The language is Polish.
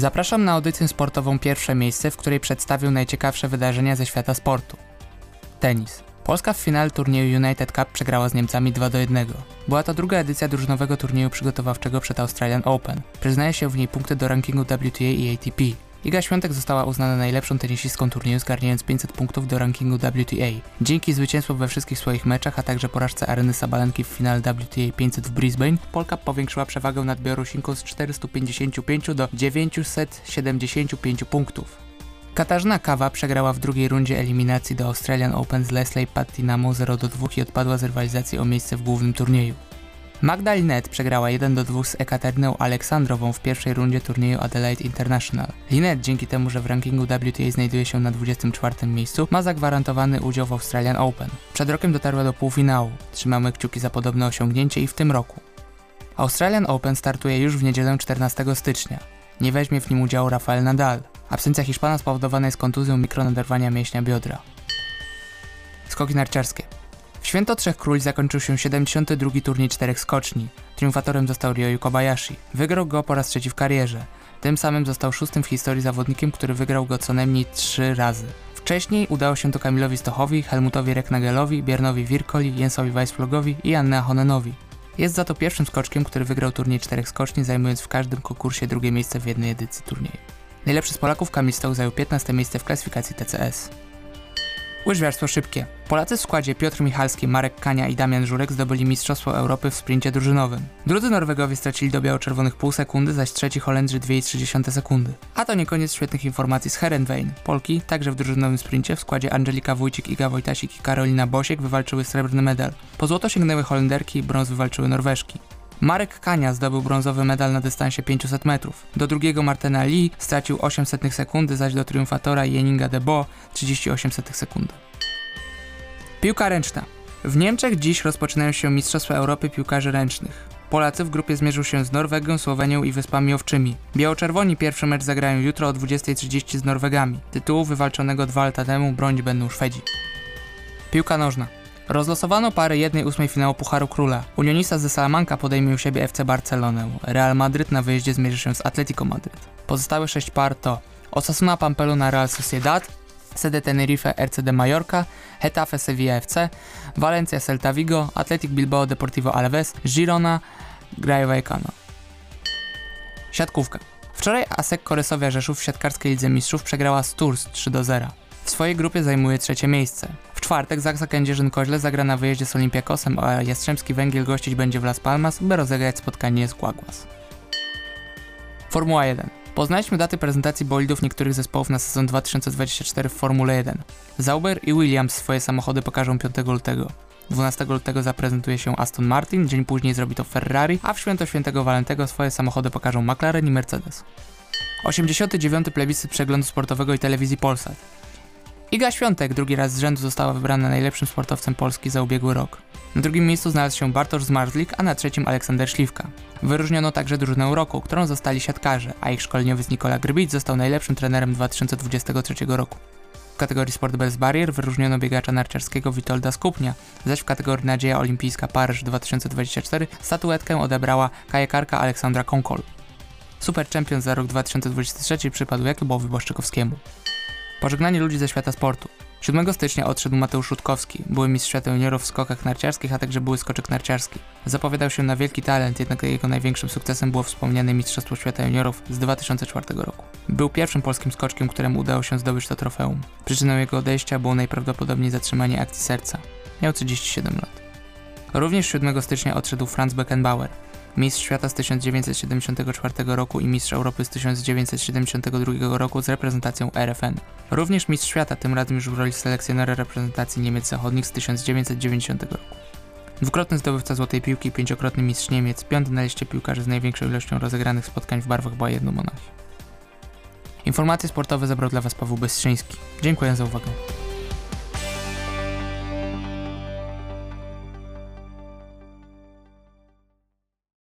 Zapraszam na audycję sportową Pierwsze Miejsce, w której przedstawię najciekawsze wydarzenia ze świata sportu. Tenis. Polska w finale turnieju United Cup przegrała z Niemcami 2 do 1. Była to druga edycja drużynowego turnieju przygotowawczego przed Australian Open. Przyznaje się w niej punkty do rankingu WTA i ATP. Iga Świątek została uznana najlepszą tenisistką turnieju, zgarniając 500 punktów do rankingu WTA. Dzięki zwycięstwu we wszystkich swoich meczach, a także porażce Areny Sabalenki w finale WTA 500 w Brisbane, Polka powiększyła przewagę nad Białorusinką z 455 do 975 punktów. Katarzyna Kawa przegrała w drugiej rundzie eliminacji do Australian Open z Leslie Patinamo 0 do 2 i odpadła z rywalizacji o miejsce w głównym turnieju. Magda Linet przegrała 1 do 2 z Ekateryną Aleksandrową w pierwszej rundzie turnieju Adelaide International. Linet dzięki temu, że w rankingu WTA znajduje się na 24 miejscu, ma zagwarantowany udział w Australian Open. Przed rokiem dotarła do półfinału. Trzymamy kciuki za podobne osiągnięcie i w tym roku. Australian Open startuje już w niedzielę 14 stycznia. Nie weźmie w nim udziału Rafael Nadal. Absencja Hiszpana spowodowana jest kontuzją mikronaderwania mięśnia biodra. Skoki narciarskie. Święto Trzech Króli zakończył się 72. turniej czterech skoczni. Triumfatorem został Ryoyu Kobayashi. Wygrał go po raz trzeci w karierze. Tym samym został szóstym w historii zawodnikiem, który wygrał go co najmniej trzy razy. Wcześniej udało się to Kamilowi Stochowi, Helmutowi Reknagelowi, Biernowi Wirkoli, Jensowi Weissflogowi i Anne Honenowi. Jest za to pierwszym skoczkiem, który wygrał turniej czterech skoczni, zajmując w każdym konkursie drugie miejsce w jednej edycji turnieju. Najlepszy z Polaków Kamil Stoch zajął 15 miejsce w klasyfikacji TCS. Łyżwiarstwo szybkie. Polacy w składzie Piotr Michalski, Marek Kania i Damian Żurek zdobyli Mistrzostwo Europy w sprincie drużynowym. Drudzy Norwegowie stracili do biało-czerwonych pół sekundy, zaś trzeci Holendrzy 2,3 sekundy. A to nie koniec świetnych informacji z Herenwein. Polki, także w drużynowym sprincie w składzie Angelika Wójcik, Iga Wojtasik i Karolina Bosiek wywalczyły srebrny medal. Po złoto sięgnęły Holenderki, brąz wywalczyły Norweżki. Marek Kania zdobył brązowy medal na dystansie 500 metrów. Do drugiego Martena Lee stracił 800 sekundy, zaś do triumfatora Jeninga Debo 38 sekundy. Piłka ręczna. W Niemczech dziś rozpoczynają się Mistrzostwa Europy Piłkarzy Ręcznych. Polacy w grupie zmierzą się z Norwegią, Słowenią i Wyspami Owczymi. Biało-czerwoni pierwszy mecz zagrają jutro o 20.30 z Norwegami. Tytułu wywalczonego dwa lata temu bronić będą Szwedzi. Piłka nożna. Rozlosowano pary 1-8 finału Pucharu Króla. Unionista ze Salamanca podejmie u siebie FC Barcelonę. Real Madryt na wyjeździe zmierzy się z Atletico Madryt. Pozostałe 6 par to Osasuna Pamplona Real Sociedad, CD Tenerife RCD Mallorca, Hetafe Sevilla FC, Valencia Celta Vigo, Athletic Bilbao Deportivo Alaves, Girona, Graje Vallecano. Siatkówka. Wczoraj ASEK Korysowia Rzeszów w siatkarskiej Lidze Mistrzów przegrała z Tours 3 do 0. W swojej grupie zajmuje trzecie miejsce. Czwartek Zaksa Kędzierzyn-Koźle zagra na wyjeździe z Olimpiakosem, a Jastrzębski Węgiel gościć będzie w Las Palmas, by rozegrać spotkanie z Guaguas. Formuła 1. Poznaliśmy daty prezentacji bolidów niektórych zespołów na sezon 2024 w Formule 1. Zauber i Williams swoje samochody pokażą 5 lutego. 12 lutego zaprezentuje się Aston Martin, dzień później zrobi to Ferrari, a w święto świętego Walentego swoje samochody pokażą McLaren i Mercedes. 89. plebiscyt przeglądu sportowego i telewizji Polsat. Iga Świątek drugi raz z rzędu została wybrana najlepszym sportowcem Polski za ubiegły rok. Na drugim miejscu znalazł się Bartosz Zmarzlik, a na trzecim Aleksander Śliwka. Wyróżniono także drużynę roku, którą zostali siatkarze, a ich szkoleniowiec Nikola Grbic został najlepszym trenerem 2023 roku. W kategorii Sport bez barier wyróżniono biegacza narciarskiego Witolda Skupnia, zaś w kategorii Nadzieja Olimpijska Paryż 2024 statuetkę odebrała kajakarka Aleksandra Konkol. Super Champion za rok 2023 przypadł Jakubowi Błaszczykowskiemu. Pożegnanie ludzi ze świata sportu. 7 stycznia odszedł Mateusz Rutkowski, były mistrz świata juniorów w skokach narciarskich, a także były skoczek narciarski. Zapowiadał się na wielki talent, jednak jego największym sukcesem było wspomniane Mistrzostwo Świata Juniorów z 2004 roku. Był pierwszym polskim skoczkiem, któremu udało się zdobyć to trofeum. Przyczyną jego odejścia było najprawdopodobniej zatrzymanie akcji serca. Miał 37 lat. Również 7 stycznia odszedł Franz Beckenbauer, mistrz świata z 1974 roku i mistrz Europy z 1972 roku z reprezentacją RFN. Również mistrz świata, tym razem już w roli selekcjonera reprezentacji Niemiec Zachodnich z 1990 roku. Dwukrotny zdobywca złotej piłki pięciokrotny mistrz Niemiec, piąty na liście piłkarzy z największą ilością rozegranych spotkań w barwach Bayernu Monachium. Informacje sportowe zebrał dla Was Paweł Bystrzyński. Dziękuję za uwagę.